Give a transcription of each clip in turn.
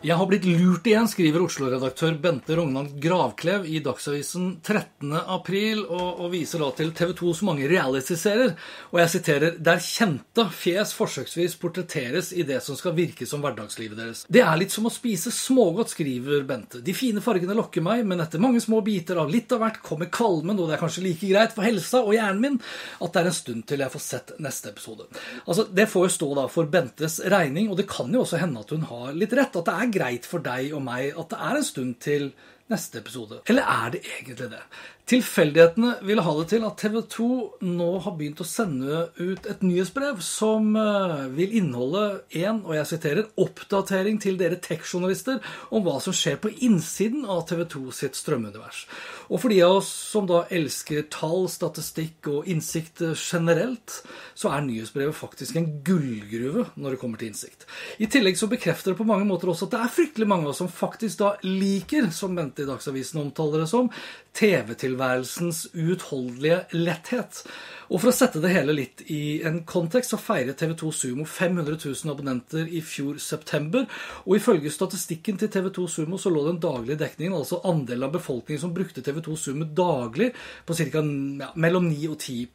Jeg har blitt lurt igjen, skriver Oslo-redaktør Bente Rognan Gravklev i Dagsavisen 13. april, og, og viser da til TV 2s mange realityserier. Og jeg siterer Der kjente fjes forsøksvis portretteres i det som skal virke som hverdagslivet deres. Det er litt som å spise smågodt, skriver Bente. De fine fargene lokker meg, men etter mange små biter av litt av hvert kommer kvalmen, og det er kanskje like greit for helsa og hjernen min at det er en stund til jeg får sett neste episode. Altså, Det får jo stå da for Bentes regning, og det kan jo også hende at hun har litt rett. at det er greit for deg og meg at det er en stund til neste episode. Eller er det egentlig det? Tilfeldighetene vil ha det til at TV 2 nå har begynt å sende ut et nyhetsbrev som eh, vil inneholde en, og jeg siterer, oppdatering til dere tech-journalister om hva som skjer på innsiden av TV 2 sitt strømunivers. Og for de av oss som da elsker tall, statistikk og innsikt generelt, så er nyhetsbrevet faktisk en gullgruve når det kommer til innsikt. I tillegg så bekrefter det på mange måter også at det er fryktelig mange av oss som faktisk da liker, som Bente i Dagsavisen omtaler det som, TV-tilværelsens uutholdelige letthet. Og For å sette det hele litt i en kontekst, så feiret TV2 Sumo 500 000 abonnenter i fjor september. Og ifølge statistikken til TV2 Sumo så lå den daglige dekningen, altså andelen av befolkningen som brukte TV2 Sumo daglig, på ca. Ja, mellom 9 og 10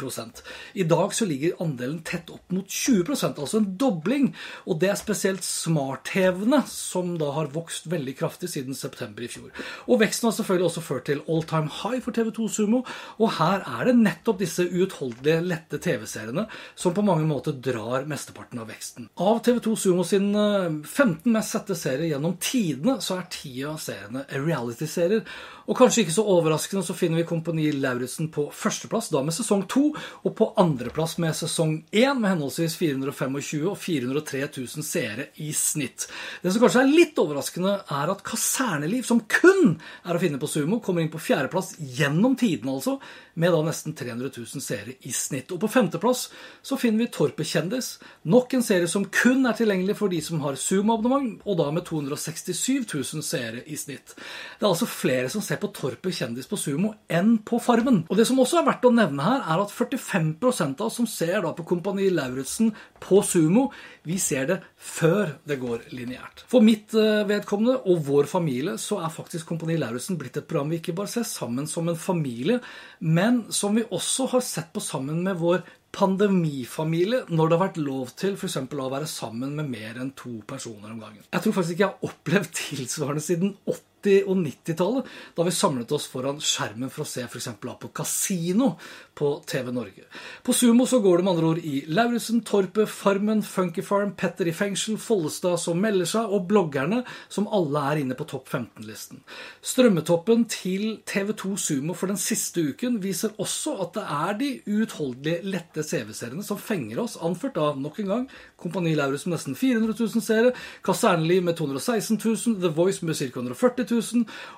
I dag så ligger andelen tett opp mot 20% altså en dobling. Og det er spesielt smart-TV-ene som da har vokst veldig kraftig siden september i fjor. Og veksten har selvfølgelig også ført til all time high for TV2 Sumo, og her er det nettopp disse uutholdelige nydelige, lette TV-seriene som på mange måter drar mesteparten av veksten. Av TV2 Sumo sin 15 eh, mest sette serier gjennom tidene, så er ti av seriene reality-serier. Og kanskje ikke så overraskende så finner vi Kompani Lauritzen på førsteplass, da med sesong to, og på andreplass med sesong én, med henholdsvis 425 og 403 000 seere i snitt. Det som kanskje er litt overraskende, er at Kaserneliv, som kun er å finne på Sumo, kommer inn på fjerdeplass gjennom tidene, altså, med da nesten 300 000 seere i snitt. Og på femteplass så finner vi Torpet kjendis, nok en serie som kun er tilgjengelig for de som har Sumo-abonnement, og da med 267 000 seere i snitt. Det er altså flere som ser på Torpet kjendis på Sumo enn på Farmen. Og det som også er verdt å nevne her, er at 45 av oss som ser da på Kompani Lauritzen på Sumo, vi ser det før det går lineært. For mitt eh, vedkommende og vår familie så er faktisk Kompani Lauritzen blitt et program vi ikke bare ser sammen som en familie, men som vi også har sett på sammen med vår pandemifamilie når det har vært lov til f.eks. å være sammen med mer enn to personer om gangen. Jeg tror faktisk ikke jeg har opplevd tilsvarende siden 80 og 90-tallet, da vi samlet oss foran skjermen for å se f.eks. på Casino på TV Norge. På Sumo så går det med andre ord i Lauritzen, Torpet, Farmen, Funky Farm, Petter i fengsel, Follestad som melder seg, og bloggerne, som alle er inne på topp 15-listen. Strømmetoppen til TV2 Sumo for den siste uken viser også at det er de uutholdelige, lette CV-seriene som fenger oss, anført av nok en gang Kompani Lauritz med nesten 400 000 seere, Kaserneliv med 216 000, The Voice med ca. 140 000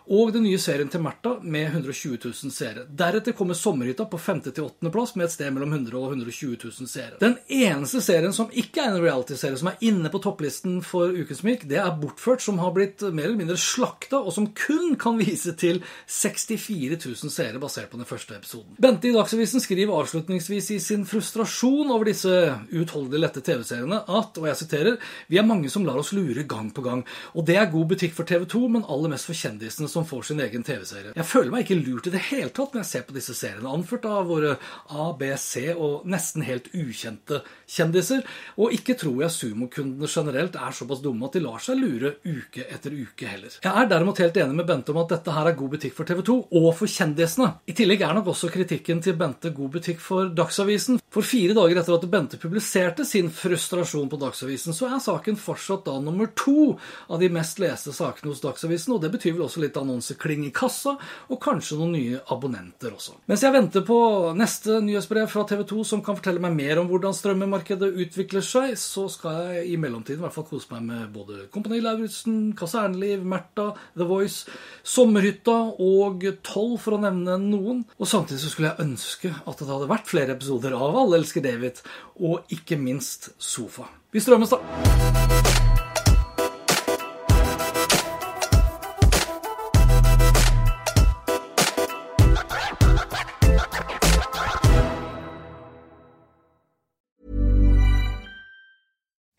og den nye serien til Märtha med 120 000 seere. Deretter kommer Sommerhytta på 5. til 8. plass med et sted mellom 100 og 120 000 seere. Den eneste serien som ikke er en reality-serie som er inne på topplisten for Ukens Myk, det er Bortført, som har blitt mer eller mindre slakta, og som kun kan vise til 64 000 seere basert på den første episoden. Bente i Dagsavisen skriver avslutningsvis i sin frustrasjon over disse uutholdelig lette TV-seriene at, og jeg siterer, vi er mange som lar oss lure gang på gang. Og det er god butikk for TV 2, men aller mest for kjendisene som får sin egen TV-serie. Jeg føler meg ikke lurt i det hele tatt når jeg ser på disse seriene, anført av våre A, B, C og nesten helt ukjente kjendiser. Og ikke tror jeg sumokundene generelt er såpass dumme at de lar seg lure uke etter uke heller. Jeg er derimot helt enig med Bente om at dette her er god butikk for TV 2 og for kjendisene. I tillegg er nok også kritikken til Bente god butikk for Dagsavisen. For fire dager etter at Bente publiserte sin frustrasjon på Dagsavisen, så er saken fortsatt da nummer to av de mest leste sakene hos Dagsavisen, og det betyr vel også litt annonsekling i kassa, og kanskje noen nye abonnenter også. Mens jeg venter på neste nyhetsbrev fra TV 2 som kan fortelle meg mer om hvordan strømmemarkedet utvikler seg, så skal jeg i mellomtiden i hvert fall kose meg med både Kompani Lauritzen, Kaserneliv, Märtha, The Voice, Sommerhytta og Toll, for å nevne noen. Og samtidig så skulle jeg ønske at det hadde vært flere episoder av Alle elsker David, og ikke minst Sofa. Vi strømmes, da!